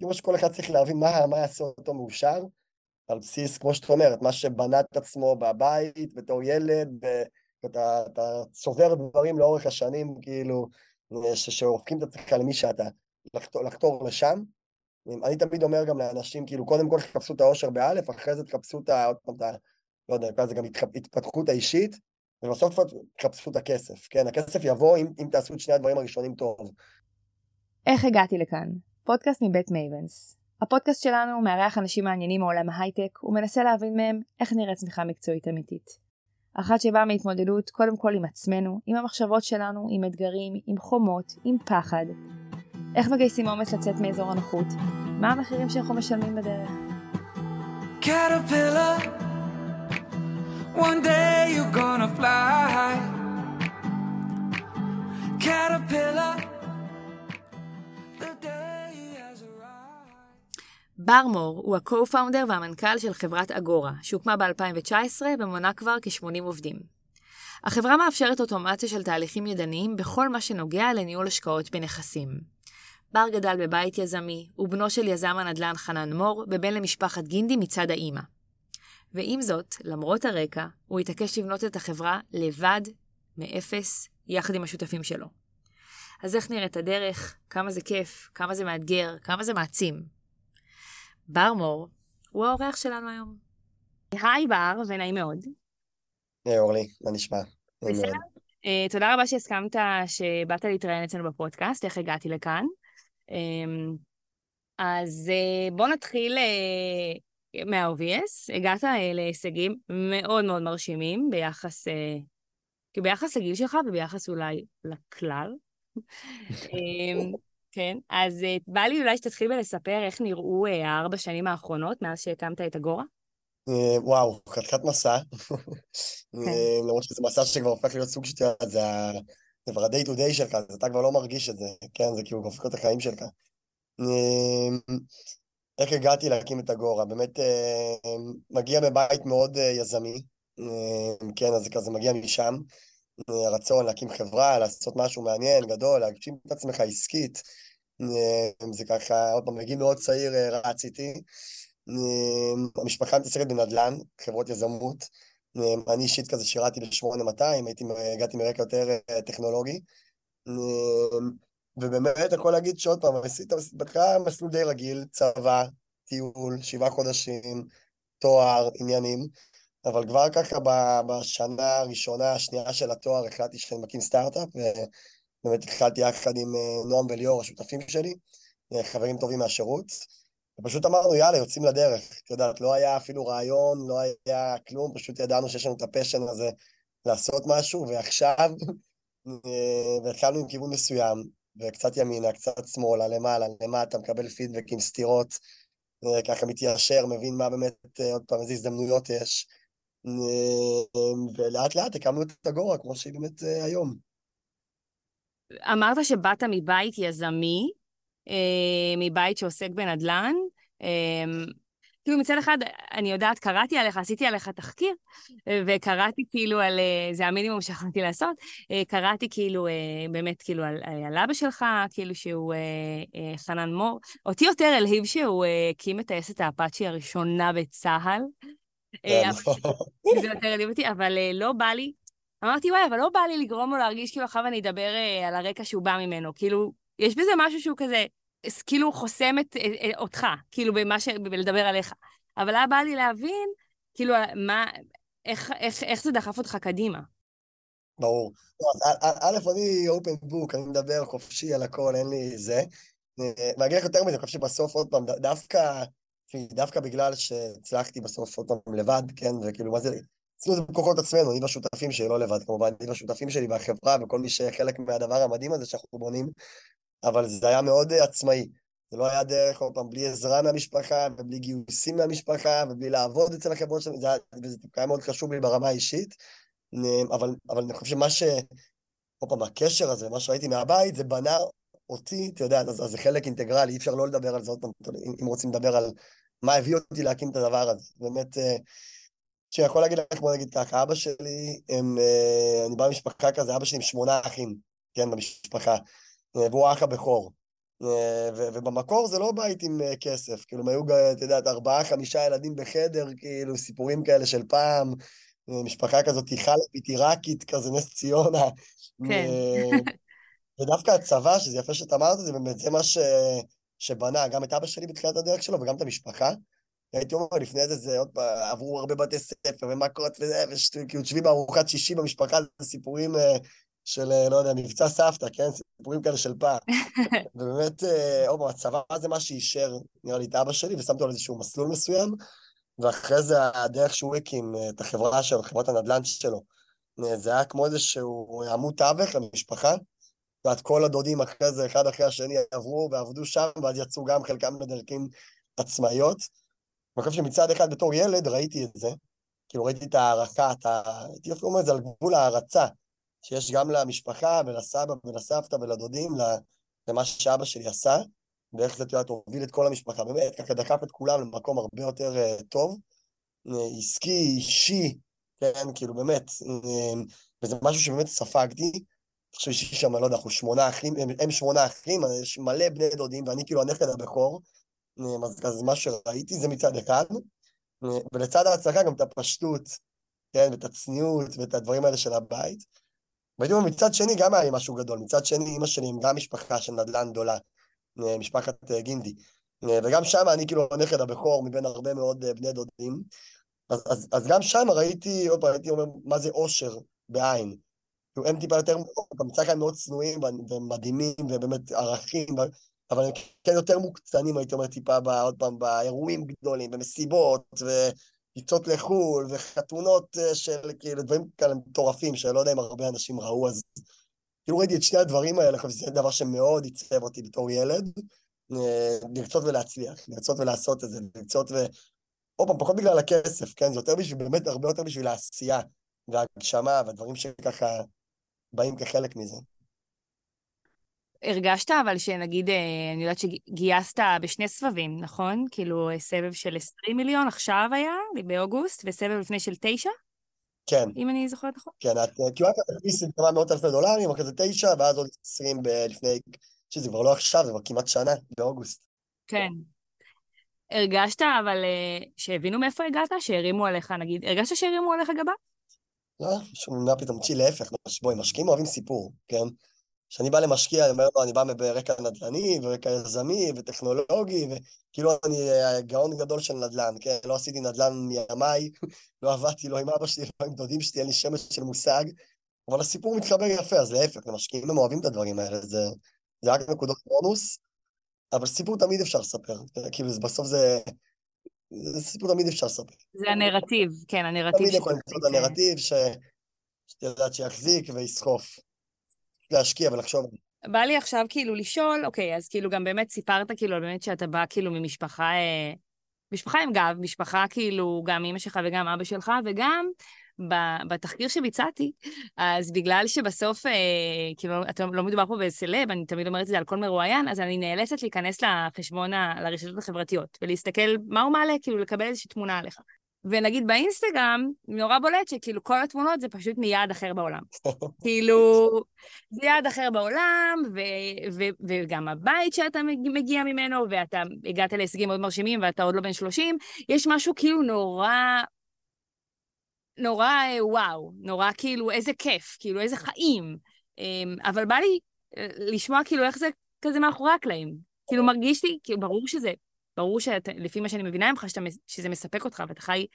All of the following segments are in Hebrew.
כמו שכל אחד צריך להבין מה, מה יעשה אותו מאושר, על בסיס, כמו שאת אומרת, מה שבנה את עצמו בבית, בתור ילד, ואתה אתה צובר דברים לאורך השנים, כאילו, שהופכים את עצמך למי שאתה, לחתור, לחתור לשם. אני תמיד אומר גם לאנשים, כאילו, קודם כל תחפשו את האושר באלף, אחרי זה תחפשו את ה... עוד פעם. לא יודע, נקרא גם התפתחות האישית, ובסוף תחפשו את הכסף, כן? הכסף יבוא אם, אם תעשו את שני הדברים הראשונים טוב. איך הגעתי לכאן? פודקאסט מבית מייבנס. הפודקאסט שלנו מארח אנשים מעניינים מעולם ההייטק ומנסה להבין מהם איך נראית צמיחה מקצועית אמיתית. אחת שבאה מהתמודדות קודם כל עם עצמנו, עם המחשבות שלנו, עם אתגרים, עם חומות, עם פחד. איך מגייסים אומץ לצאת מאזור הנוחות? מה המחירים שאנחנו משלמים בדרך? Caterpillar, one day you're gonna fly. Caterpillar ברמור הוא ה-co-founder והמנכ"ל של חברת אגורה, שהוקמה ב-2019 ומונה כבר כ-80 עובדים. החברה מאפשרת אוטומציה של תהליכים ידניים בכל מה שנוגע לניהול השקעות בנכסים. בר גדל בבית יזמי, הוא בנו של יזם הנדל"ן חנן מור, ובן למשפחת גינדי מצד האימא. ועם זאת, למרות הרקע, הוא התעקש לבנות את החברה לבד, מאפס, יחד עם השותפים שלו. אז איך נראית הדרך? כמה זה כיף? כמה זה מאתגר? כמה זה מעצים? בר מור הוא האורח שלנו היום. היי בר, ונעים מאוד. היי אורלי, מה נשמע? בסדר. Uh, תודה רבה שהסכמת שבאת להתראיין אצלנו בפודקאסט, איך הגעתי לכאן. Um, אז uh, בוא נתחיל uh, מה-obvious. הגעת uh, להישגים מאוד מאוד מרשימים ביחס, uh, ביחס לגיל שלך וביחס אולי לכלל. כן, אז uh, בא לי אולי שתתחיל בלספר איך נראו uh, הארבע שנים האחרונות מאז שהקמת את אגורה. Uh, וואו, חתיכת מסע. כן. למרות שזה מסע שכבר הופך להיות סוג שאתה יודעת, זה כבר ה-day to day שלך, אז אתה כבר לא מרגיש את זה, כן, זה כאילו הופך להיות החיים שלך. איך הגעתי להקים את אגורה? באמת מגיע מבית מאוד יזמי, כן, אז זה כזה מגיע משם. הרצון להקים חברה, לעשות משהו מעניין, גדול, להגשים את עצמך עסקית. אה, זה ככה, עוד פעם, בגיל מאוד צעיר אה, רציתי. אה, המשפחה מתעסקת בנדל"ן, חברות יזמות. אני אישית כזה שירתי ב-8200, הגעתי מרקע יותר טכנולוגי. ובאמת, יכול להגיד שעוד פעם, עשית בהתחלה מסלול די רגיל, צבא, טיול, שבעה חודשים, תואר, עניינים. אבל כבר ככה בשנה הראשונה, השנייה של התואר, החלטתי שאני מקים סטארט-אפ, ובאמת התחלתי יחד עם אה, נועם וליאור, השותפים שלי, אה, חברים טובים מהשירות, ופשוט אמרנו, יאללה, יוצאים לדרך. את יודעת, לא היה אפילו רעיון, לא היה כלום, פשוט ידענו שיש לנו את הפשן הזה לעשות משהו, ועכשיו, אה, והתחלנו עם כיוון מסוים, וקצת ימינה, קצת שמאלה, למעלה, למטה, מקבל פידבקים, סתירות, ככה מתיישר, מבין מה באמת, עוד פעם, איזה הזדמנויות יש. אמ, ולאט לאט הקמנו את אגורה כמו שהיא באמת אה, היום. אמרת שבאת מבית יזמי, אה, מבית שעוסק בנדל"ן. כאילו מצד אחד, אני יודעת, קראתי עליך, עשיתי עליך תחקיר, וקראתי כאילו על, אה, זה המינימום שיכולתי לעשות, קראתי כאילו, באמת כאילו על, על אבא שלך, כאילו שהוא חנן מור. אותי יותר הלהיב שהוא הקים את טייסת האפאצ'י הראשונה בצה"ל. אה, כן. זה יותר העליב אותי, אבל אה, לא בא לי, אמרתי, וואי, אבל לא בא לי לגרום לו להרגיש כאילו עכשיו אני אדבר אה, על הרקע שהוא בא ממנו. כאילו, יש בזה משהו שהוא כזה, כאילו חוסם את, אותך, כאילו, במה ש... בלדבר עליך. אבל היה בא לי להבין, כאילו, מה, איך, איך, איך זה דחף אותך קדימה. ברור. לא, א', אני אופן בוק, אני מדבר חופשי על הכל, אין לי זה. ואני אגיד לך יותר מזה, אני חושב שבסוף, עוד פעם, דווקא דווקא בגלל שהצלחתי בסוף עוד פעם לבד, כן, וכאילו, מה זה, עשינו את זה בכוחות עצמנו, אני והשותפים שלי, לא לבד כמובן, אני והשותפים שלי והחברה וכל מי שחלק מהדבר המדהים הזה שאנחנו בונים, אבל זה היה מאוד uh, עצמאי. זה לא היה דרך, עוד פעם, בלי עזרה מהמשפחה, ובלי גיוסים מהמשפחה, ובלי לעבוד אצל החברות שלנו, זה היה מאוד חשוב לי ברמה האישית, אבל, אבל אני חושב שמה ש... עוד פעם, הקשר הזה, מה שראיתי מהבית, זה בנה אותי, אתה יודע, אז, אז זה חלק אינטגרלי, אי אפשר לא לדבר על זה עוד פעם, אם רוצים לדבר על מה הביא אותי להקים את הדבר הזה. באמת, אה, שאני יכול להגיד לך, בוא נגיד ככה, אבא שלי, הם, אה, אני בא ממשפחה כזה, אבא שלי עם שמונה אחים, כן, במשפחה, אה, והוא האח הבכור. ובמקור זה לא בית עם כסף, כאילו, הם היו, את יודעת, ארבעה, חמישה ילדים בחדר, כאילו, סיפורים כאלה של פעם, משפחה כזאת חלבית, עיראקית, כזה נס ציונה. כן. ודווקא הצבא, שזה יפה שאתה אמרת, זה באמת, זה מה ש... שבנה גם את אבא שלי בתחילת הדרך שלו וגם את המשפחה. הייתי אומר, לפני זה, זה עוד פעם, עברו הרבה בתי ספר ומכות וזה, וכאילו יושבים בארוחת שישי במשפחה, זה סיפורים אה, של, אה, לא יודע, מבצע סבתא, כן? סיפורים כאלה של פעם. ובאמת, אה, עוד פעם, הצבא זה מה שאישר, נראה לי, את אבא שלי, ושמתי לו איזשהו מסלול מסוים, ואחרי זה הדרך שהוא הקים את החברה שלו, חברת הנדל"ן שלו, זה היה כמו איזשהו עמוד תווך למשפחה, ואת כל הדודים אחרי זה, אחד אחרי השני, עברו ועבדו שם, ואז יצאו גם חלקם בדרכים עצמאיות. אני חושב שמצד אחד, בתור ילד, ראיתי את זה. כאילו, ראיתי את ההערכה, את ה... הייתי אפילו אומר את זה על גבול ההערצה, שיש גם למשפחה ולסבא ולסבתא ולדודים, למה שאבא שלי עשה, ואיך זה, את יודעת, הוביל את כל המשפחה. באמת, ככה דחף את כולם למקום הרבה יותר uh, טוב, uh, עסקי, אישי, כן, כאילו, באמת, uh, וזה משהו שבאמת ספגתי. עכשיו יש שם, לא יודע, אנחנו שמונה אחים, הם שמונה אחים, יש מלא בני דודים, ואני כאילו הנכד הבכור. אז, אז מה שראיתי זה מצד אחד, ולצד ההצלחה גם את הפשטות, כן, ואת הצניעות, ואת הדברים האלה של הבית. והייתי אומר, מצד שני גם היה לי משהו גדול, מצד שני אימא שלי עם גם משפחה של נדל"ן גדולה, משפחת אה, גינדי. וגם שם אני כאילו הנכד הבכור מבין הרבה מאוד אה, בני דודים. אז, אז, אז גם שם ראיתי, עוד פעם, הייתי אומר, מה זה אושר בעין. כאילו, הם טיפה יותר, גם מצד אחד מאוד צנועים ומדהימים ובאמת ערכים, אבל הם כן יותר מוקצנים, הייתי אומר, טיפה, עוד פעם, באירועים גדולים, במסיבות, וטיסות לחו"ל, וחתונות אה, של, כאילו, דברים כאלה מטורפים, שלא יודע אם הרבה אנשים ראו, אז כאילו ראיתי את שני הדברים האלה, שזה דבר שמאוד עיצב אותי בתור ילד, אה, לרצות ולהצליח, לרצות ולעשות את זה, לרצות ו... עוד פעם, פחות בגלל הכסף, כן? זה יותר בשביל, באמת הרבה יותר בשביל העשייה והגשמה והדברים שככה באים כחלק מזה. הרגשת אבל שנגיד, אה, אני יודעת שגייסת בשני סבבים, נכון? כאילו סבב של 20 מיליון עכשיו היה, באוגוסט, וסבב לפני של 9? כן. אם אני זוכרת נכון? כן, כמעט הכניס כמה מאות אלפי דולרים, אחרי זה 9, ואז עוד 20 לפני, שזה כבר לא עכשיו, זה כבר כמעט שנה, באוגוסט. כן. הרגשת אבל אה, שהבינו מאיפה הגעת? שהרימו עליך, נגיד, הרגשת שהרימו עליך גבה? לא, שום מה פתאום, צ'י, להפך, בואי, משקיעים אוהבים סיפור, כן? כשאני בא למשקיע, אני אומר לו, אני בא ברקע נדל"ני, ורקע יזמי, וטכנולוגי, וכאילו אני גאון גדול של נדל"ן, כן? לא עשיתי נדל"ן מימיי, לא עבדתי לא עם אבא שלי, לא עם דודים שלי, אין לי שמץ של מושג, אבל הסיפור מתחבר יפה, אז להפך, למשקיעים הם אוהבים את הדברים האלה, זה, זה רק נקודות בונוס, אבל סיפור תמיד אפשר לספר, כאילו בסוף זה... זה סיפור תמיד אפשר לספר. זה הנרטיב, כן, הנרטיב. תמיד יכול למצוא את הנרטיב ש... שאת יודעת שיחזיק ויסחוף. להשקיע ולחשוב. בא לי עכשיו כאילו לשאול, אוקיי, אז כאילו גם באמת סיפרת כאילו באמת שאתה בא כאילו ממשפחה, אה, משפחה עם גב, משפחה כאילו גם אימא שלך וגם אבא שלך, וגם בתחקיר שביצעתי, אז בגלל שבסוף, אה, כאילו, אתה לא מדובר פה בסלב, אני תמיד אומרת את זה על כל מרואיין, אז אני נאלצת להיכנס לחשבון, לרשתות החברתיות, ולהסתכל מה הוא מעלה, כאילו לקבל איזושהי תמונה עליך. ונגיד באינסטגרם, נורא בולט שכאילו כל התמונות זה פשוט מיעד אחר בעולם. כאילו, זה יעד אחר בעולם, ו- ו- וגם הבית שאתה מגיע ממנו, ואתה הגעת להישגים מאוד מרשימים ואתה עוד לא בן 30, יש משהו כאילו נורא, נורא וואו, נורא כאילו איזה כיף, כאילו איזה חיים. אמ, אבל בא לי אה, לשמוע כאילו איך זה כזה מאחורי הקלעים. כאילו מרגיש לי, כאילו ברור שזה ברור שלפי מה שאני מבינה ממך, שאתה, שזה מספק אותך ואתה חי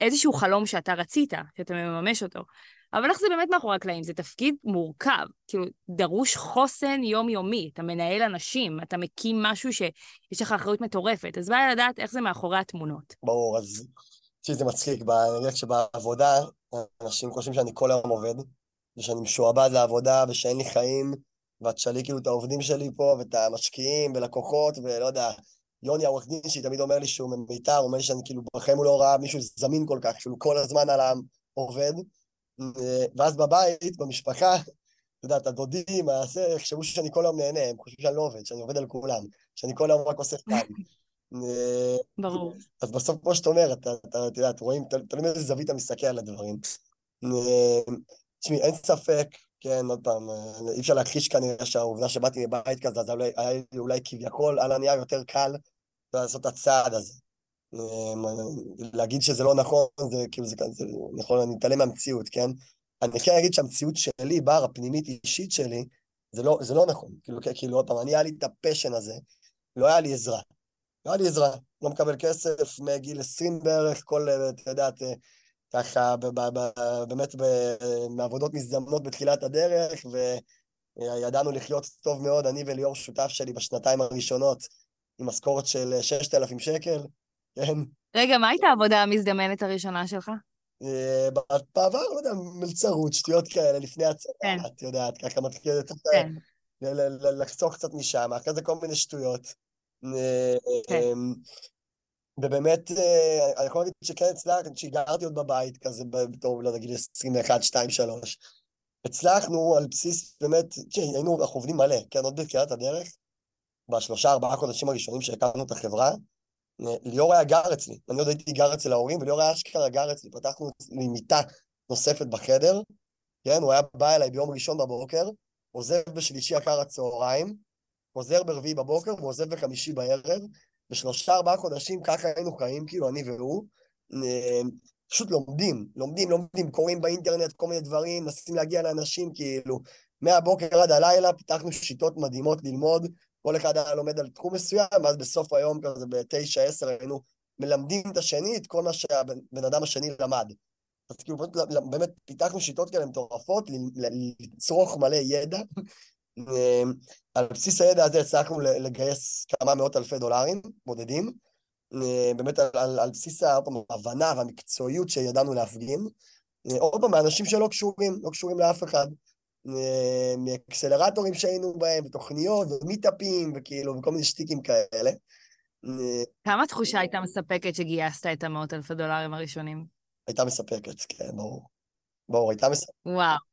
איזשהו חלום שאתה רצית, שאתה מממש אותו. אבל איך זה באמת מאחורי הקלעים? זה תפקיד מורכב, כאילו, דרוש חוסן יומיומי. אתה מנהל אנשים, אתה מקים משהו שיש לך אחריות מטורפת. אז בא לי לדעת איך זה מאחורי התמונות. ברור, אז שזה מצחיק, אני יודעת שבעבודה אנשים חושבים שאני כל היום עובד, ושאני משועבד לעבודה ושאין לי חיים, ואת תשאלי כאילו את העובדים שלי פה, ואת המשקיעים ולקוחות, ולא יודע, יוני העורך דין שלי תמיד אומר לי שהוא ממיתר, אומר לי שאני כאילו בחיים הוא לא ראה מישהו זמין כל כך, כאילו כל הזמן על העובד. ואז בבית, במשפחה, את יודעת, הדודים, יחשבו שאני כל היום נהנה, הם חושבים שאני לא עובד, שאני עובד על כולם, שאני כל היום רק עושה חיים. ברור. אז בסוף, כמו שאת אומרת, את יודעת, רואים, תלוי מאיזה זווית אתה מסתכל על הדברים. תשמעי, אין ספק כן, עוד פעם, אי אפשר להכחיש כנראה שהעובדה שבאתי מבית כזה, אז היה לי אולי כביכול על הנייר יותר קל לעשות את הצעד הזה. אמ, להגיד שזה לא נכון, זה כאילו, זה, זה נכון, אני מתעלם מהמציאות, כן? אני כן אגיד שהמציאות שלי, בר הפנימית אישית שלי, זה לא, זה לא נכון. כאילו, כאילו, עוד פעם, אני היה לי את הפשן הזה, לא היה לי עזרה. היה לי עזרה. לא מקבל כסף מגיל 20 בערך, כל, את יודעת, ככה, באמת מעבודות מזדמנות בתחילת הדרך, וידענו לחיות טוב מאוד, אני וליאור שותף שלי בשנתיים הראשונות, עם משכורת של 6,000 שקל, כן. רגע, מה הייתה העבודה המזדמנת הראשונה שלך? אה, בעבר, לא יודע, מלצרות, שטויות כאלה, לפני הצבא, כן. את יודעת, ככה מתחיל כן. לחסוך קצת משם, אחרי זה כל מיני שטויות. אה, כן. אמ, ובאמת, אה, אני יכול להגיד שכן הצלחתי, כשגרתי עוד בבית, כזה בתור, לא גיל 21, 2, 3, הצלחנו על בסיס, באמת, היינו, אנחנו עובדים מלא, כן, עוד בתחילת הדרך, בשלושה, ארבעה חודשים הראשונים שהקמנו את החברה, ליאור היה גר אצלי, אני עוד הייתי גר אצל ההורים, וליאור היה אשכרה גר אצלי, פתחנו לי מיטה נוספת בחדר, כן, הוא היה בא אליי ביום ראשון בבוקר, עוזב בשלישי אחר הצהריים, חוזר ברביעי בבוקר ועוזב בחמישי בערב, בשלושה ארבעה חודשים ככה היינו חיים, כאילו, אני והוא, אה, פשוט לומדים, לומדים, לומדים, קוראים באינטרנט כל מיני דברים, מנסים להגיע לאנשים, כאילו, מהבוקר עד הלילה פיתחנו שיטות מדהימות ללמוד, כל אחד היה לומד על תחום מסוים, ואז בסוף היום, כזה בתשע, עשר, היינו מלמדים את השני את כל מה שהבן אדם השני למד. אז כאילו, באמת פיתחנו שיטות כאלה מטורפות, לצרוך מלא ידע. אמ, על בסיס הידע הזה הצלחנו לגייס כמה מאות אלפי דולרים בודדים. אמ, באמת על, על, על בסיס ההבנה והמקצועיות שידענו להפגין. אמ, עוד פעם, מאנשים שלא קשורים, לא קשורים לאף אחד. מאקסלרטורים שהיינו בהם, ותוכניות, ומיטאפים, וכאילו, וכל מיני שטיקים כאלה. כמה תחושה הייתה מספקת שגייסת את המאות אלפי דולרים הראשונים? הייתה מספקת, כן, ברור. ברור, הייתה מספקת. וואו.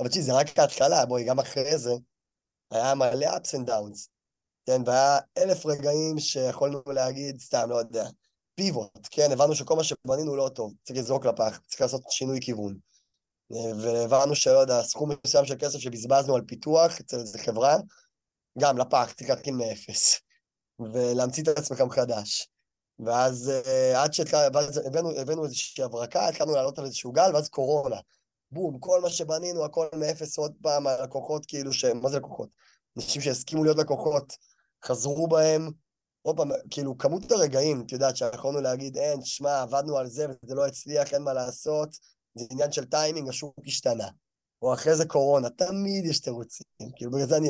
אבל תשמעי, זה רק ההתחלה, בואי, גם אחרי זה, היה מלא ups and downs. כן, והיה אלף רגעים שיכולנו להגיד, סתם, לא יודע, פיבוט, כן, הבנו שכל מה שבנינו לא טוב, צריך לזרוק לפח, צריך לעשות שינוי כיוון. והבנו שלא יודע, סכום מסוים של כסף שבזבזנו על פיתוח אצל איזה חברה, גם לפח, צריך להתחיל מאפס, ולהמציא את עצמך מחדש. ואז אה, עד שהבאנו איזושהי הברקה, התחלנו לעלות על איזשהו גל, ואז קורונה. בום, כל מה שבנינו, הכל מאפס עוד פעם, הלקוחות כאילו ש... מה זה לקוחות? אנשים שהסכימו להיות לקוחות, חזרו בהם, עוד פעם, כאילו, כמות הרגעים, את יודעת, שיכולנו להגיד, אין, שמע, עבדנו על זה וזה לא הצליח, אין מה לעשות, זה עניין של טיימינג, השוק השתנה. או אחרי זה קורונה, תמיד יש תירוצים. כאילו, בגלל זה אני...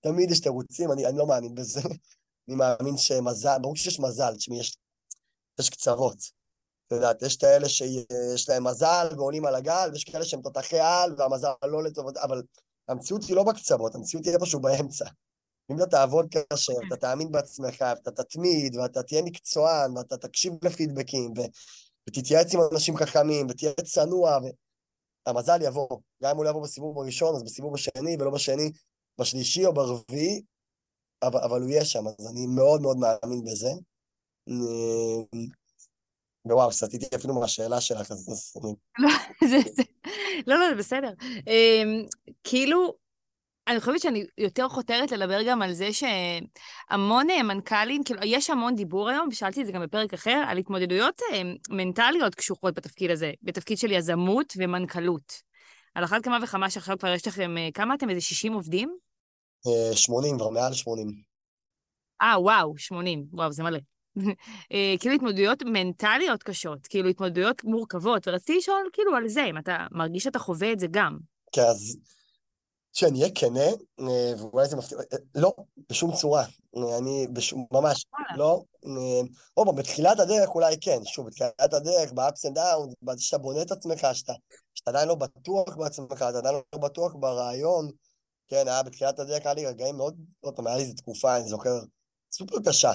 תמיד יש תירוצים, אני, אני לא מאמין בזה. אני מאמין שמזל, ברור שיש מזל, תשמעי, יש, יש קצוות. את יודעת, יש את האלה שיש להם מזל ועולים על הגל, ויש כאלה שהם תותחי על, והמזל לא לטובת, אבל המציאות היא לא בקצוות, המציאות היא איפשהו באמצע. אם אתה תעבוד קשה, אתה תאמין בעצמך, ואתה תתמיד, ואתה תהיה מקצוען, ואתה תקשיב לפידבקים, ו... ותתייעץ עם אנשים חכמים, ותהיה צנוע, והמזל יבוא. גם אם הוא לא יבוא בסיבוב הראשון, אז בסיבוב השני, ולא בשני, בשלישי או ברביעי, אבל, אבל הוא יהיה שם, אז אני מאוד מאוד מאמין בזה. ווואו, סטיתי אפילו מהשאלה שלך, אז... לא. לא, לא, זה בסדר. אמ, כאילו, אני חושבת שאני יותר חותרת לדבר גם על זה שהמון אה, מנכ"לים, כאילו, יש המון דיבור היום, ושאלתי את זה גם בפרק אחר, על התמודדויות אה, מנטליות קשוחות בתפקיד הזה, בתפקיד של יזמות ומנכ"לות. על אחת כמה וכמה שעכשיו כבר יש לכם, אה, כמה אתם? איזה 60 עובדים? 80, כבר מעל 80. אה, וואו, 80. וואו, זה מלא. כאילו התמודדויות מנטליות קשות, כאילו התמודדויות מורכבות, ורציתי לשאול כאילו על זה, אם אתה מרגיש שאתה חווה את זה גם. כן, אז שאני אהיה כנה, אה, ואולי זה מפתיע, אה, לא, בשום צורה. אה, אני בשום, ממש, לא. פעם, בתחילת הדרך אולי כן, שוב, בתחילת הדרך, ב-ups and downs, שאתה בונה את עצמך, שאתה, שאתה עדיין לא בטוח בעצמך, אתה עדיין לא בטוח ברעיון. כן, היה בתחילת הדרך, היה לי רגעים מאוד, עוד פעם, היה לי איזו תקופה, אני זוכר, סופר קשה.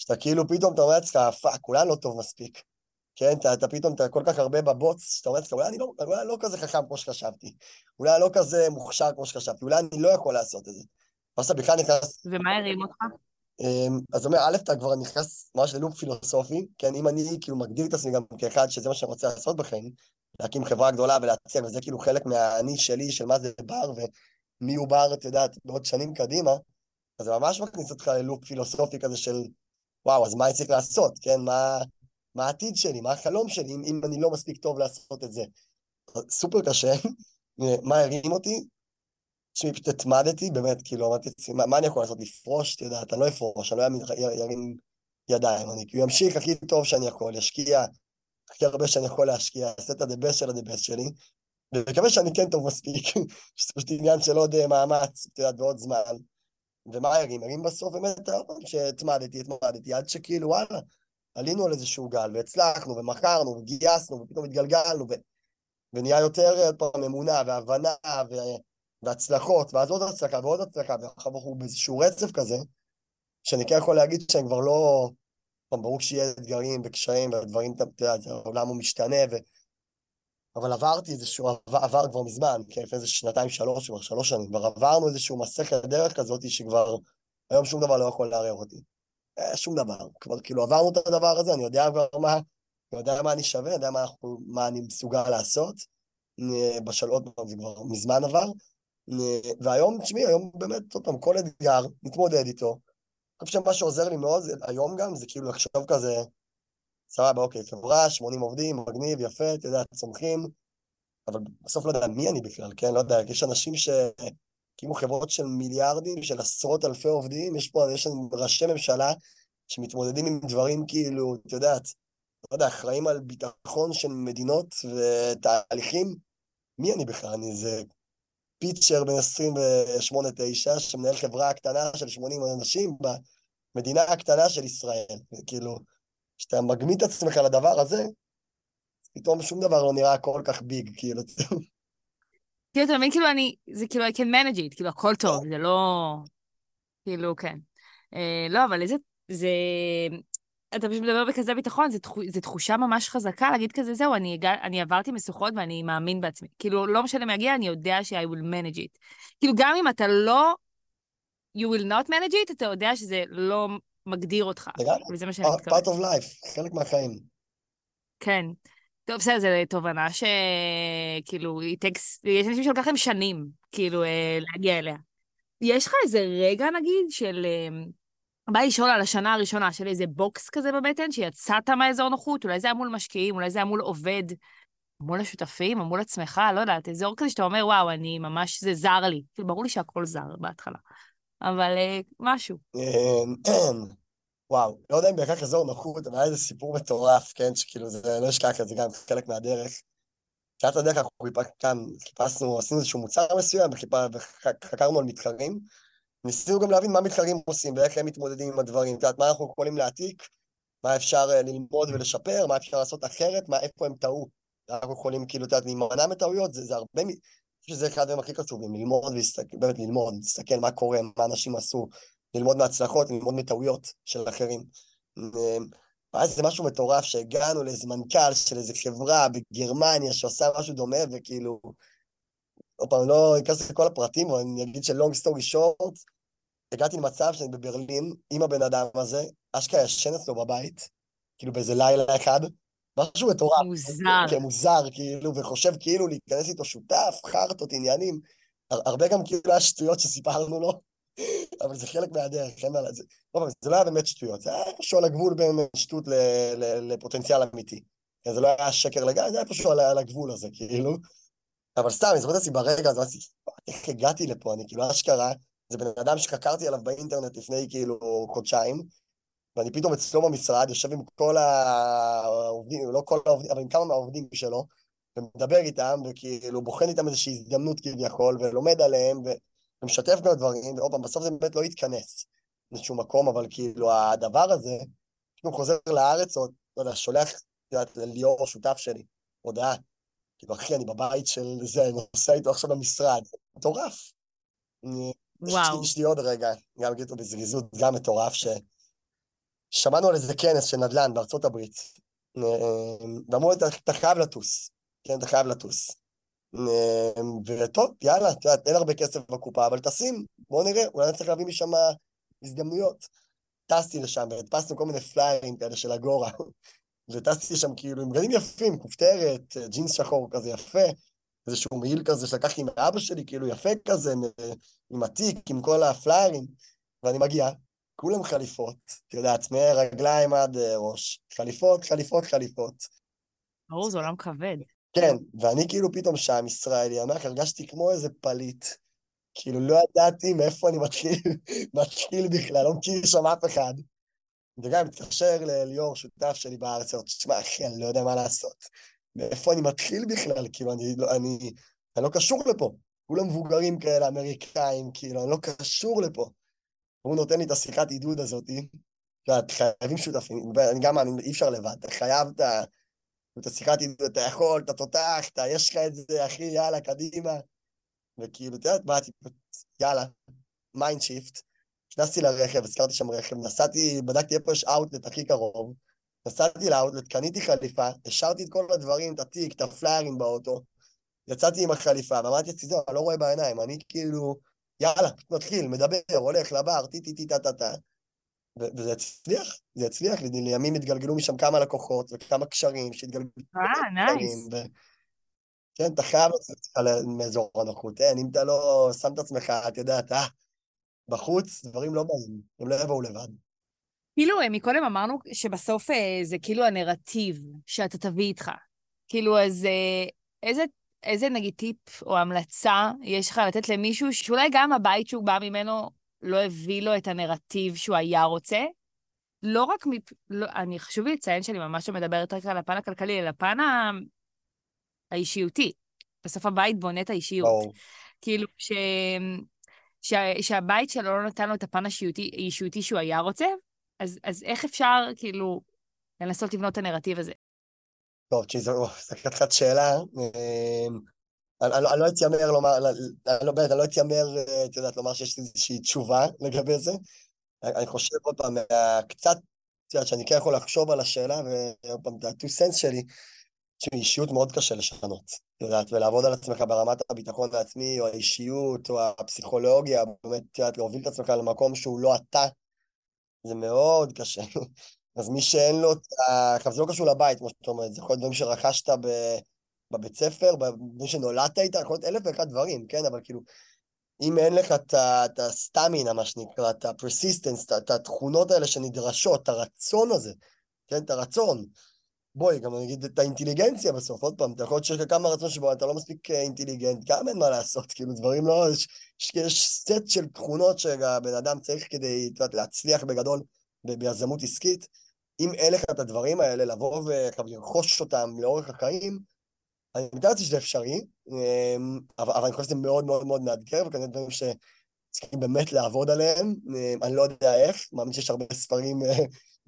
שאתה כאילו פתאום, אתה אומר לעצמך, fuck, אולי לא טוב מספיק. כן, אתה, אתה פתאום, אתה כל כך הרבה בבוץ, שאתה אומר לעצמך, אולי אני לא, אולי לא כזה חכם כמו שחשבתי, אולי לא כזה מוכשר כמו שחשבתי, אולי אני לא יכול לעשות את זה. ואז אתה בכלל נכנס... ומה הרים אותך? אמ, אז אומר, א', אתה כבר נכנס ממש ללופ פילוסופי, כן, אם אני כאילו מגדיר את עצמי גם כאחד שזה מה שאני רוצה לעשות בחיים, להקים חברה גדולה ולהציע, וזה כאילו חלק מהאני שלי, של מה זה בר, ומי הוא בר, את יודעת, בעוד שנים קדימה, אז זה ממש מכניס אותך ללופ פילוסופי כזה של, וואו, אז מה אני צריך לעשות, כן? מה, מה העתיד שלי, מה החלום שלי, אם, אם אני לא מספיק טוב לעשות את זה. סופר קשה, מה הרים אותי? תשמעי, פשוט התמדתי, באמת, כאילו, אמרתי, מה, מה אני יכול לעשות? לפרוש? אתה יודע, אתה לא אפרוש, אני לא ארים ידיים, אני כאילו אמשיך הכי טוב שאני יכול, ישקיע הכי הרבה שאני יכול להשקיע, אעשה את הדבס של הדבס שלי, ומקווה שאני כן טוב מספיק, שזה פשוט עניין של עוד אה, מאמץ, את יודעת, ועוד זמן. ומה ירים? ירים בסוף באמת, שהתמדתי, התמדתי, עד שכאילו, וואלה, עלינו על איזשהו גל, והצלחנו, ומכרנו, וגייסנו, ופתאום התגלגלנו, ו... ונהיה יותר עוד פעם אמונה, והבנה, ו... והצלחות, ואז עוד הצלחה ועוד הצלחה, ואחר כך הוא באיזשהו רצף כזה, שאני כן יכול להגיד שאני כבר לא... ברור שיהיה אתגרים וקשיים ודברים, אתה יודע, העולם הוא משתנה, ו... אבל עברתי איזשהו, עבר, עבר כבר מזמן, כן, לפני איזה שנתיים, שלוש, כבר שלוש שנים, כבר עברנו איזשהו מסכת דרך כזאת שכבר היום שום דבר לא יכול לערער אותי. אה, שום דבר. כבר כאילו עברנו את הדבר הזה, אני יודע כבר מה, אני יודע מה אני שווה, אני יודע מה, מה אני מסוגל לעשות. בשלוט, זה כבר מזמן עבר. והיום, תשמעי, היום באמת, עוד פעם, כל אתגר, נתמודד איתו. אני חושב שמה שעוזר לי מאוד היום גם, זה כאילו לחשוב כזה, סבבה, אוקיי, חברה, 80 עובדים, מגניב, יפה, אתה יודע, צומחים, אבל בסוף לא יודע מי אני בכלל, כן? לא יודע, יש אנשים שהקימו חברות של מיליארדים, של עשרות אלפי עובדים, יש פה, יש ראשי ממשלה שמתמודדים עם דברים כאילו, את יודעת, לא יודע, אחראים על ביטחון של מדינות ותהליכים, מי אני בכלל? אני איזה פיצ'ר בן 28-9 שמנהל חברה קטנה של 80 אנשים במדינה הקטנה של ישראל. כאילו, כשאתה מגמית את עצמך לדבר הזה, פתאום שום דבר לא נראה כל כך ביג, כאילו. כאילו, אתה מבין, כאילו, אני, זה כאילו, I can manage it, כאילו, הכל טוב, זה לא... כאילו, כן. אה, לא, אבל איזה, זה... אתה פשוט מדבר בכזה ביטחון, זו תחושה ממש חזקה להגיד כזה, זהו, אני, אני עברתי משוכות ואני מאמין בעצמי. כאילו, לא משנה מה יגיע, אני יודע ש- I will manage it. כאילו, גם אם אתה לא, you will not manage it, אתה יודע שזה לא מגדיר אותך. וזה מה שאני מתכוונת. part of life, חלק מהחיים. כן. טוב, בסדר, זו תובנה שכאילו, takes, יש אנשים שלוקח להם שנים, כאילו, אה, להגיע אליה. יש לך איזה רגע, נגיד, של... אה, בא לשאול על השנה הראשונה של איזה בוקס כזה בבטן, שיצאת מהאזור נוחות, אולי זה היה מול משקיעים, אולי זה היה מול עובד, מול השותפים, או מול עצמך, לא יודעת, אזור כזה שאתה אומר, וואו, אני ממש, זה זר לי. כאילו, ברור לי שהכל זר בהתחלה, אבל אה, משהו. וואו, לא יודע אם בהכרח אזור נוחות, אבל היה איזה סיפור מטורף, כן, שכאילו זה, לא אשכח את זה גם חלק מהדרך. תחילת הדרך אנחנו כאן חיפשנו, עשינו איזשהו מוצר מסוים, וחקרנו על מתחרים. ניסינו גם להבין מה מתחרים עושים ואיך הם מתמודדים עם הדברים. את יודעת, מה אנחנו יכולים להעתיק, מה אפשר אה, ללמוד ולשפר, מה אפשר לעשות אחרת, מה, איפה הם טעו. אנחנו יכולים, כאילו, את יודעת, להימנע מטעויות, זה, זה הרבה, שזה אחד הדברים הכי חשובים, ללמוד ולהסתכל, באמת ללמוד, להסתכל מה קורה, מה אנשים עשו, ללמוד מהצלחות, ללמוד מטעויות של אחרים. אמ, ואז זה משהו מטורף שהגענו לאיזה מנכ"ל של איזה חברה בגרמניה שעושה משהו דומה, וכאילו, עוד פעם, לא אכנס לכל הפרטים, אבל אני אגיד שלונג סטורי שורט, הגעתי למצב שאני בברלין עם הבן אדם הזה, אשכרה ישן אצלו בבית, כאילו באיזה לילה אחד, משהו מטורף. מוזר. כן, מוזר, כאילו, וחושב כאילו להיכנס איתו שותף, חרטות, עניינים. הרבה גם כאילו היה שטויות שסיפרנו לו, אבל זה חלק מהדרך, אין מה לזה. לא, זה לא היה באמת שטויות, זה היה איפשהו על הגבול בין שטות לפוטנציאל אמיתי. כן, זה לא היה שקר לגמרי, זה היה איפשהו על הגבול הזה, כאילו. אבל סתם, אני זוכר את עצמי ברגע הזה, איך הגעתי לפה, אני כאילו אשכרה, זה בן אדם שחקרתי עליו באינטרנט לפני כאילו חודשיים, ואני פתאום אצלו במשרד, יושב עם כל העובדים, לא כל העובדים, אבל עם כמה מהעובדים שלו, ומדבר איתם, וכאילו בוחן איתם איזושהי הזדמנות כביכול, ולומד עליהם, ומשתף גם דברים, ועוד פעם, בסוף זה באמת לא יתכנס לאיזשהו מקום, אבל כאילו הדבר הזה, כאילו חוזר לארץ, או, לא יודע, שולח, את יודעת, ליאור, שותף שלי, הודעה, כאילו, אחי, אני בבית של זה, אני נוסע איתו עכשיו למשרד. מטורף. וואו. יש לי עוד רגע, גם אגיד אותו בזריזות, גם מטורף, ששמענו על איזה כנס של נדל"ן בארצות הברית, ואמרו לי, אתה חייב לטוס, כן, אתה חייב לטוס. וטוב, יאללה, את יודעת, אין הרבה כסף בקופה, אבל טסים, בואו נראה, אולי צריך להביא משם הזדמנויות. טסתי לשם והדפסנו כל מיני פליירים כאלה של אגורה. וטסתי שם כאילו עם בגדים יפים, כופתרת, ג'ינס שחור כזה יפה, איזשהו מעיל כזה שלקחתי מאבא שלי, כאילו יפה כזה, עם התיק, עם כל הפליירים, ואני מגיע, כולם חליפות, את יודעת, מרגליים עד אה, ראש. חליפות, חליפות, חליפות. ברור, זה עולם כבד. כן, ואני כאילו פתאום שם, ישראלי, אני הרגשתי כמו איזה פליט. כאילו, לא ידעתי מאיפה אני מתחיל, מתחיל בכלל, לא מכיר שם אף אחד. וגם מתקשר לליאור, שותף שלי בארץ, אומר, תשמע, אחי, אני לא יודע מה לעשות. מאיפה אני מתחיל בכלל? כאילו, אני לא, אני, אני לא קשור לפה. כולם מבוגרים כאלה, אמריקאים, כאילו, אני לא קשור לפה. והוא נותן לי את השיחת עידוד הזאתי. ואת חייבים שותפים, אני גם מאמין, אי אפשר לבד, אתה חייב את השיחת עידוד, אתה יכול, אתה תותח, אתה, יש לך את זה, אחי, יאללה, קדימה. וכאילו, אתה יודע, באתי, יאללה, mind shift. נכנסתי לרכב, הזכרתי שם רכב, נסעתי, בדקתי איפה יש אאוטלט הכי קרוב, נסעתי לאאוטלט, קניתי חליפה, השארתי את כל הדברים, את התיק, את הפליירים באוטו, יצאתי עם החליפה, ואמרתי זהו, אני לא רואה בעיניים, אני כאילו, יאללה, מתחיל, מדבר, הולך לבר, טי-טי-טי-טה-טה-טה. וזה הצליח, זה הצליח, לימים התגלגלו משם כמה לקוחות וכמה קשרים שהתגלגלו. אה, נייס. כן, אתה חייב לצאת מאזור הנוחות, אין, אם אתה לא שם את עצמך, אתה יודע, אתה בחוץ, דברים לא באים, הם לא יבואו לבד. כאילו, אה, מקודם אמרנו שבסוף אה, זה כאילו הנרטיב שאתה תביא איתך. כאילו, אז אה, איזה, איזה נגיד טיפ או המלצה יש לך לתת למישהו שאולי גם הבית שהוא בא ממנו לא הביא לו את הנרטיב שהוא היה רוצה? לא רק מפ... לא, אני חשוב לי לציין שאני ממש לא מדברת רק על הפן הכלכלי, אלא הפן ה... האישיותי. בסוף הבית בונה את האישיות. Oh. כאילו, ש... ש... שהבית שלו לא נתן לו את הפן האישיותי שהוא היה רוצה, אז, אז איך אפשר, כאילו, לנסות לבנות את הנרטיב הזה? טוב, תשמעי, זו קצת שאלה. אמ, אני לא אתיימר לומר, אני לא לא אתיימר, אה, את יודעת, לומר שיש איזושהי תשובה לגבי זה. אני חושב עוד פעם, קצת, את יודעת, שאני כן יכול לחשוב על השאלה, ועוד פעם, ה-two sense שלי, שאישיות מאוד קשה לשנות, את יודעת, ולעבוד על עצמך ברמת הביטחון העצמי, או האישיות, או הפסיכולוגיה, באמת, את יודעת, להוביל את עצמך למקום שהוא לא אתה, זה מאוד קשה. אז מי שאין לו את ה... עכשיו, זה לא קשור לבית, כמו שאת אומרת, זה יכול להיות דברים שרכשת ב... בבית ספר, דברים שנולדת איתה, יכול להיות אלף ואחד דברים, כן? אבל כאילו, אם אין לך את הסטמינה, מה שנקרא, את ה persistence, את התכונות האלה שנדרשות, את הרצון הזה, כן? את הרצון. בואי, גם אני אגיד את האינטליגנציה בסוף, עוד פעם, אתה יכול להיות שיש לך כמה רצון שבו אתה לא מספיק אה, אינטליגנט, גם אין מה לעשות, כאילו דברים לא, יש, יש סט של תכונות שהבן אדם צריך כדי, את יודעת, להצליח בגדול ביזמות עסקית. אם אין לך את הדברים האלה, לבוא ולרכוש אותם לאורך החיים, אני מתאר לעצמי שזה אפשרי, אמ, אבל, אבל אני חושב שזה מאוד מאוד מאוד מאתגר, וכנראה דברים שצריכים באמת לעבוד עליהם, אמ, אני לא יודע איך, מאמין שיש הרבה ספרים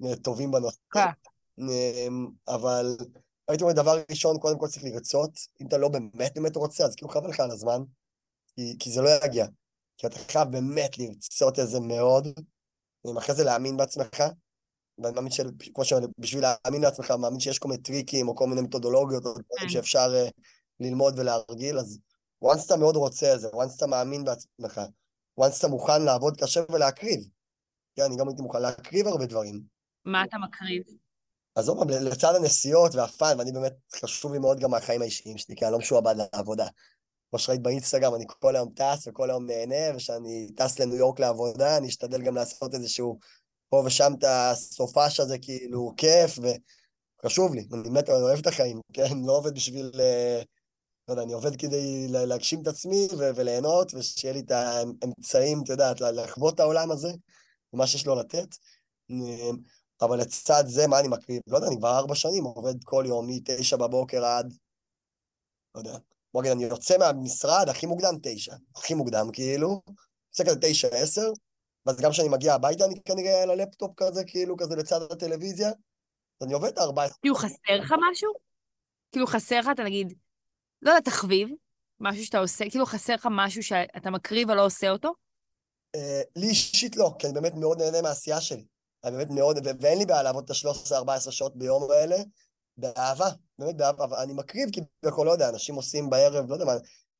אה, טובים בנושא. כן. אמ, אבל הייתי אומר, דבר ראשון, קודם כל צריך לרצות. אם אתה לא באמת באמת רוצה, אז כאילו חבל לך על הזמן, כי, כי זה לא יגיע. כי אתה חייב באמת לרצות את זה מאוד, אחרי זה להאמין בעצמך, ואני מאמין שכמו שאומרים, בשביל להאמין לעצמך, מאמין שיש כל מיני טריקים או כל מיני מתודולוגיות או דברים כן. שאפשר uh, ללמוד ולהרגיל, אז once אתה מאוד רוצה את זה, once אתה מאמין בעצמך, once אתה מוכן לעבוד קשה ולהקריב. כן, אני גם הייתי מוכן להקריב הרבה דברים. מה אתה מקריב? אז עוד פעם, לצד הנסיעות והפאן, ואני באמת, חשוב לי מאוד גם מהחיים האישיים שלי, כי אני לא משועבד לעבודה. כמו שראית באינסטגרם, אני כל היום טס וכל היום נהנה, וכשאני טס לניו יורק לעבודה, אני אשתדל גם לעשות איזשהו פה ושם את הסופש הזה, כאילו, כיף, וחשוב לי, אני באמת אוהב את החיים, כן? לא עובד בשביל... אה, לא יודע, אני עובד כדי להגשים את עצמי וליהנות, ושיהיה לי את האמצעים, את יודעת, לחוות את העולם הזה, ומה שיש לו לתת. אבל לצד זה, מה אני מקריב? לא יודע, אני כבר ארבע שנים עובד כל יום, מתשע בבוקר עד... לא יודע. בוא נגיד, אני יוצא מהמשרד הכי מוקדם, תשע. הכי מוקדם, כאילו. יוצא כזה תשע, עשר, ואז גם כשאני מגיע הביתה, אני כנראה על הלפטופ כזה, כאילו, כזה לצד הטלוויזיה. אז אני עובד ארבע... כאילו, חסר לך משהו? כאילו, חסר לך, אתה נגיד, לא יודע, תחביב, משהו שאתה עושה, כאילו, חסר לך משהו שאתה מקריב ולא עושה אותו? אה, לי אישית לא, כי אני באמת מאוד נהנה מהעשייה שלי. אני באמת מאוד, ואין לי בעיה לעבוד את ה-13-14 שעות ביום האלה, באהבה, באמת באהבה, אני מקריב כביכול, לא יודע, אנשים עושים בערב, לא יודע מה,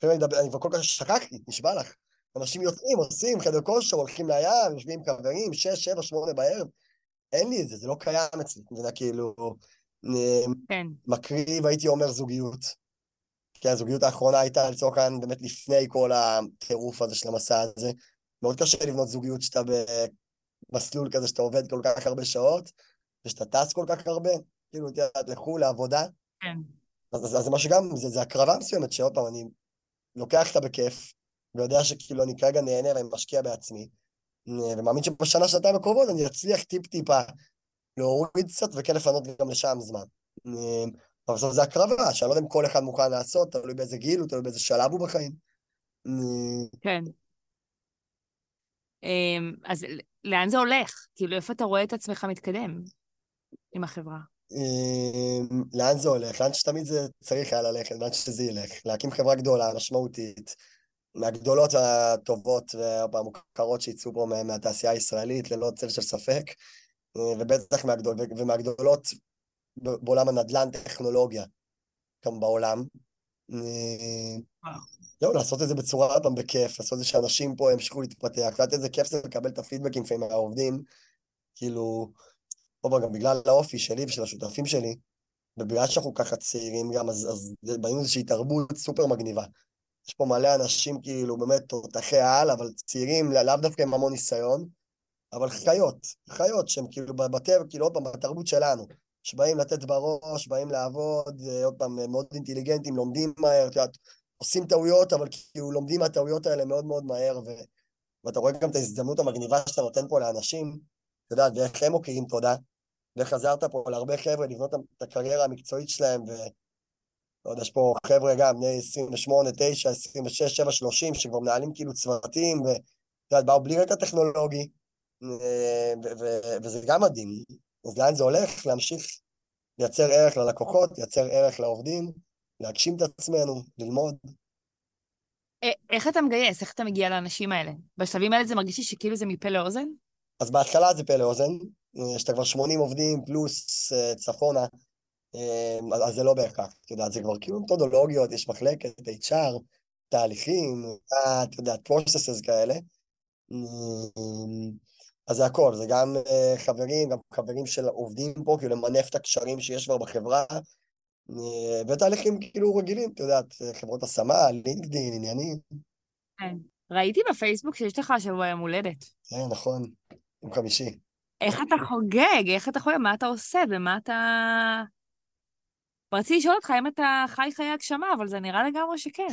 אני כבר כל כך שכחתי, נשבע לך. אנשים יוצאים, עושים חדר כושר, הולכים לים, יושבים עם חברים, שש, שבע, שמונה בערב. אין לי את זה, זה לא קיים אצלי. אתה יודע, כאילו, כן. מקריב, הייתי אומר, זוגיות. כי הזוגיות האחרונה הייתה לצורך העניין באמת לפני כל הטירוף הזה של המסע הזה. מאוד קשה לבנות זוגיות שאתה במסלול כזה, שאתה עובד כל כך הרבה שעות, ושאתה טס כל כך הרבה, כאילו, את יודעת, לחו"ל, לעבודה. כן. אז, אז, אז זה מה שגם, זה, זה הקרבה מסוימת, שעוד פעם, אני לוקח אותה בכיף, ויודע שכאילו אני כרגע נהנה ואני משקיע בעצמי, ומאמין שבשנה, שנתיים הקרובות אני אצליח טיפ-טיפה להוריד קצת וכן לפנות גם לשם זמן. אבל בסוף זה הקרבה, שאני לא יודע אם כל אחד מוכן לעשות, תלוי באיזה גיל הוא, תלוי באיזה שלב הוא בחיים. כן. אמ, אז לאן זה הולך? כאילו, איפה אתה רואה את עצמך מתקדם עם החברה? אמ, לאן זה הולך? לאן שתמיד זה צריך היה ללכת, לאן שזה ילך. להקים חברה גדולה, משמעותית, מהגדולות הטובות והמוכרות שיצאו פה מהתעשייה הישראלית, ללא צל של ספק, אה, ובטח מהגדול, ומהגדולות בעולם הנדל"ן טכנולוגיה, גם בעולם. אה, זהו, לעשות את זה בצורה פעם בכיף, לעשות את זה שאנשים פה ימשיכו להתפתח, קצת איזה כיף זה לקבל את הפידבקים לפעמים מהעובדים, כאילו, פה גם בגלל האופי שלי ושל השותפים שלי, ובגלל שאנחנו ככה צעירים גם, אז, אז בנינו איזושהי תרבות סופר מגניבה. יש פה מלא אנשים כאילו באמת תותחי על, אבל צעירים, לאו דווקא עם המון ניסיון, אבל חיות, חיות שהם כאילו בטבע, כאילו עוד פעם, בתרבות שלנו, שבאים לתת בראש, באים לעבוד, אה, עוד פעם, מאוד אינטליגנטים, לומדים מהר, את יודעת, עושים טעויות, אבל כאילו לומדים מהטעויות האלה מאוד מאוד מהר, ו... ואתה רואה גם את ההזדמנות המגניבה שאתה נותן פה לאנשים, אתה יודע, ואיך הם מוקיעים תודה, ואיך עזרת פה להרבה חבר'ה לבנות את הקריירה המקצועית שלהם, ו... לא יודע, יש פה חבר'ה גם, בני 28, 9, 26, 7, 30, שכבר מנהלים כאילו צוותים, ואתה יודע, באו בלי רקע טכנולוגי, אה, וזה גם מדהים. אז לאן זה הולך? להמשיך לייצר ערך ללקוחות, לייצר ערך לעובדים, להגשים את עצמנו, ללמוד. איך אתה מגייס? איך אתה מגיע לאנשים האלה? בשלבים האלה זה מרגיש לי שכאילו זה מפה לאוזן? אז בהתחלה זה פה לאוזן, יש כבר 80 עובדים פלוס אה, צפונה, אה, אז זה לא בהכרח, את יודעת, זה כבר כאילו מתודולוגיות, יש מחלקת, HR, תהליכים, את יודעת, processes כאלה. אז זה הכל, זה גם חברים, גם חברים של עובדים פה, כאילו למנף את הקשרים שיש כבר בחברה, ותהליכים כאילו רגילים, את יודעת, חברות השמה, לינקדאין, עניינים. כן. ראיתי בפייסבוק שיש לך השבוע יום הולדת. כן, נכון, יום חמישי. איך אתה חוגג? איך אתה חוגג? מה אתה עושה? ומה אתה... רציתי לשאול אותך אם אתה חי חיי הגשמה, אבל זה נראה לגמרי שכן.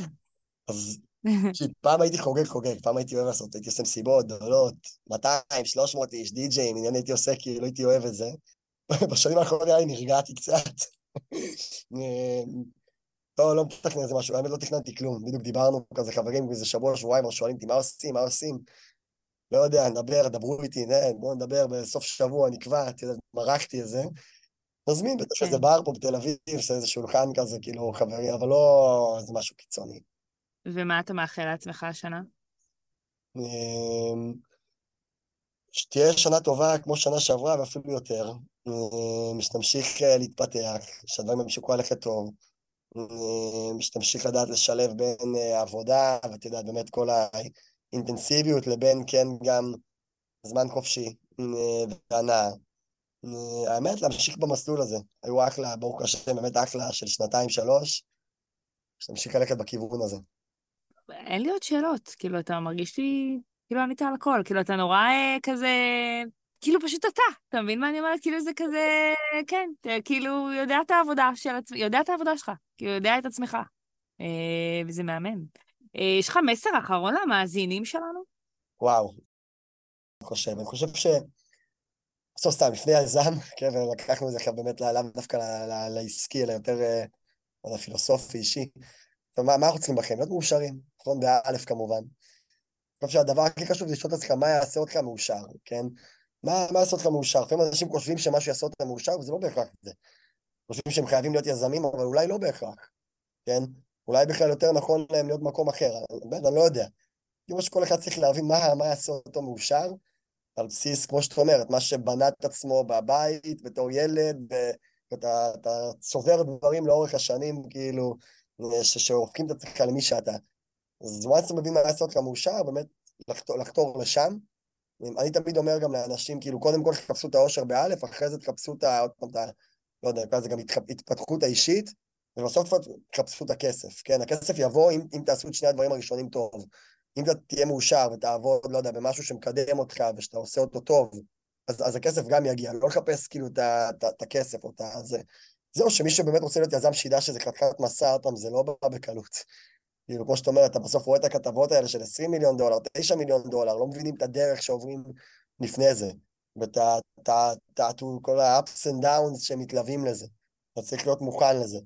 אז פעם הייתי חוגג חוגג, פעם הייתי אוהב לעשות, הייתי עושה מסיבות גדולות, 200, 300 איש, די-ג'אים, עניין הייתי עושה כאילו הייתי אוהב את זה. בשנים האחרונות נראה לי נרגעתי קצת. לא, לא מתכנן איזה משהו, האמת לא תכננתי כלום, בדיוק דיברנו כזה חברים, איזה שבוע, שבועיים, שואלים אותי מה עושים, מה עושים. לא יודע, נדבר, דברו איתי, בואו נדבר בסוף שבוע, נקבע, יודע, מרחתי את זה. נזמין בטח איזה כן. בר פה בתל אביב, עושה איזה שולחן כזה, כאילו, חברי, אבל לא איזה משהו קיצוני. ומה אתה מאחל לעצמך השנה? אמ, שתהיה שנה טובה כמו שנה שעברה ואפילו יותר, אמ, שתמשיך אה, להתפתח, שהדברים ימשיכו ללכת טוב, אמ, שתמשיך לדעת לשלב בין אה, עבודה, ואת יודעת, באמת כל האינטנסיביות לבין כן גם זמן חופשי והנאה. האמת, להמשיך במסלול הזה. היו אחלה, ברוך השם, באמת אחלה של שנתיים, שלוש, שתמשיך ללכת בכיוון הזה. אין לי עוד שאלות, כאילו, אתה מרגיש לי, כאילו ענית על הכל, כאילו, אתה נורא אה, כזה, כאילו פשוט אתה, אתה מבין מה אני אומרת? כאילו זה כזה, כן, כאילו, יודע את העבודה של עצמי, יודע את העבודה שלך, כאילו, יודע את עצמך, אה, וזה מהמם. אה, יש לך מסר אחרון למאזינים שלנו? וואו, אני חושב, אני חושב ש... בסוף סתם, לפני היזם, כן, ולקחנו את זה עכשיו באמת לאו דווקא לעסקי, אלא יותר, לא יודע, פילוסופי, אישי. מה אנחנו צריכים בכם? להיות מאושרים. נכון? באלף כמובן. אני חושב שהדבר הכי חשוב זה לשאול את עצמך מה יעשה אותך מאושר, כן? מה, יעשה אותך מאושר? לפעמים אנשים חושבים שמשהו יעשה אותם מאושר, וזה לא בהכרח זה. חושבים שהם חייבים להיות יזמים, אבל אולי לא בהכרח, כן? אולי בכלל יותר נכון להם להיות במקום אחר, באמת, אני לא יודע. כאילו שכל אחד צריך להבין מה, מה יעשה אותו מאושר, על בסיס, כמו שאת אומרת, מה שבנה את עצמו בבית, בתור ילד, ואתה צובר דברים לאורך השנים, כאילו, שהופכים את עצמך למי שאתה. אז once אתה מבין מה לעשות אותך מאושר, באמת לחתור, לחתור לשם. אני תמיד אומר גם לאנשים, כאילו, קודם כל תחפשו את האושר באלף, אחרי זה תחפשו את, פעם, לא יודע, לזה גם התפתחות האישית, ובסוף תחפשו את הכסף, כן? הכסף יבוא אם, אם תעשו את שני הדברים הראשונים טוב. אם אתה תהיה מאושר ותעבוד, לא יודע, במשהו שמקדם אותך ושאתה עושה אותו טוב, אז, אז הכסף גם יגיע, לא לחפש כאילו את הכסף או את זה. זהו, שמי שבאמת רוצה להיות יזם שידע שזה חתיכת מסע, אותם, זה לא בא בקלות. כאילו, כמו שאתה אומר, אתה בסוף רואה את הכתבות האלה של 20 מיליון דולר, 9 מיליון דולר, לא מבינים את הדרך שעוברים לפני זה, ואת כל ה-ups and downs שמתלווים לזה. אתה צריך להיות מוכן לזה.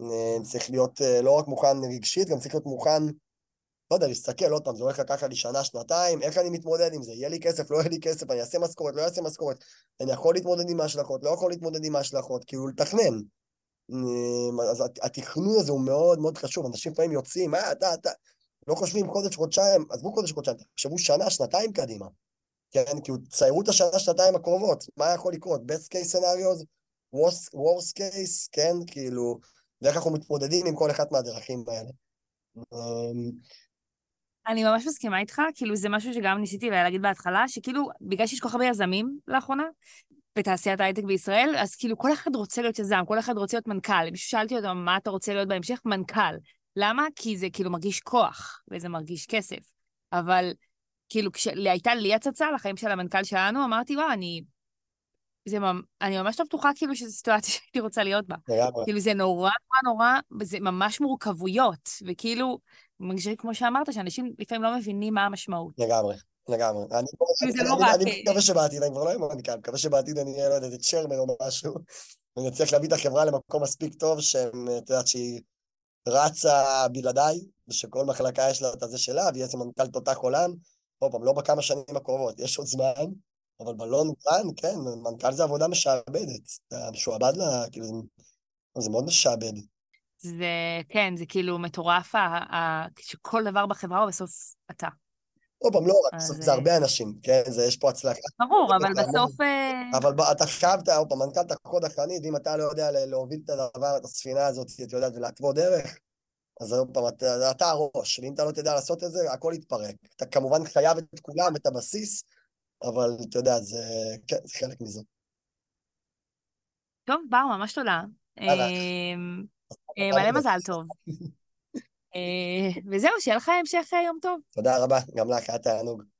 אה, צריך להיות אה, לא רק מוכן רגשית, גם צריך להיות מוכן, לא יודע, להסתכל עוד פעם, זה הולך לקחת לי שנה, שנתיים, איך אני מתמודד עם זה? יהיה לי כסף, לא יהיה לי כסף, אני אעשה משכורת, לא אעשה משכורת, אני יכול להתמודד עם ההשלכות, לא יכול להתמודד עם ההשלכות, כאילו לתכנן. אה, אז התכנון הזה הוא מאוד מאוד חשוב, אנשים לפעמים יוצאים, אה, אתה, אתה, לא חושבים חודש, חודשיים, עזבו חודש, חודשיים, תחשבו שנה, שנתיים קדימה. כן, כאילו, ציירו את השנה, שנתיים הקרובות, מה יכול לקרות? best case scenarios, worst, worst case, כן, כאילו, ואיך אנחנו מתמודדים עם כל אחת מהדרכים האלה. אמ, אני ממש מסכימה איתך, כאילו זה משהו שגם ניסיתי להגיד בהתחלה, שכאילו, בגלל שיש כל כך הרבה יזמים לאחרונה, בתעשיית ההייטק בישראל, אז כאילו כל אחד רוצה להיות יזם, כל אחד רוצה להיות מנכ"ל. מישהו שאלתי אותו, מה אתה רוצה להיות בהמשך? מנכ"ל. למה? כי זה כאילו מרגיש כוח, וזה מרגיש כסף. אבל כאילו, כשהייתה לי הצצה לחיים של המנכ"ל שלנו, אמרתי, וואו, אני... זה ממ... אני ממש לא בטוחה כאילו שזו סיטואציה שהייתי רוצה להיות בה. לגמרי. כאילו זה נורא נורא נורא, זה ממש מורכבויות, וכאילו, כמו שאמרת, שאנשים לפעמים לא מבינים מה המשמעות. לגמרי. לגמרי. אני כאילו, לא אה, מקווה שבעתיד, אני כבר לא אהיה מנכ"ל, מקווה שבעתיד אני אהיה, לא יודע, צ'רמן או משהו, ואני אצליח להביא את החברה למקום מספיק טוב, שאת יודעת שהיא רצה בלעדיי, ושכל מחלקה יש לה את הזה שלה, ויהיה איזה מנכ"ל תותח עולם, עוד פעם, לא בכמה שנים הקרובות, יש עוד זמן, אבל בלון זמן, כן, מנכ"ל זה עבודה משעבדת, אתה משועבד לה, כאילו, זה מאוד משעבד. זה, כן, זה כאילו מטורף, שכל דבר בחברה הוא בסוף אתה. עוד פעם, לא רק, בסוף זה הרבה אה, אנשים, כן? זה, יש פה הצלחה. ברור, אבל בסוף... אה, אבל אתה חייב, עוד פעם, מנכ"ל את החוד החנית, אם אתה לא יודע להוביל את הדבר, את הספינה הזאת, את יודעת, ולהתוות דרך, אז עוד פעם, אתה, אתה הראש, ואם אתה לא תדע לעשות את זה, הכל יתפרק. אתה כמובן חייב את כולם, את הבסיס, אבל אתה יודע, זה, כן, זה חלק מזה. טוב, בר, ממש תודה. אמ, אה, מלא מזל טוב. אה, וזהו, שיהיה לך המשך יום טוב. תודה רבה, גם לך, היה תענוג.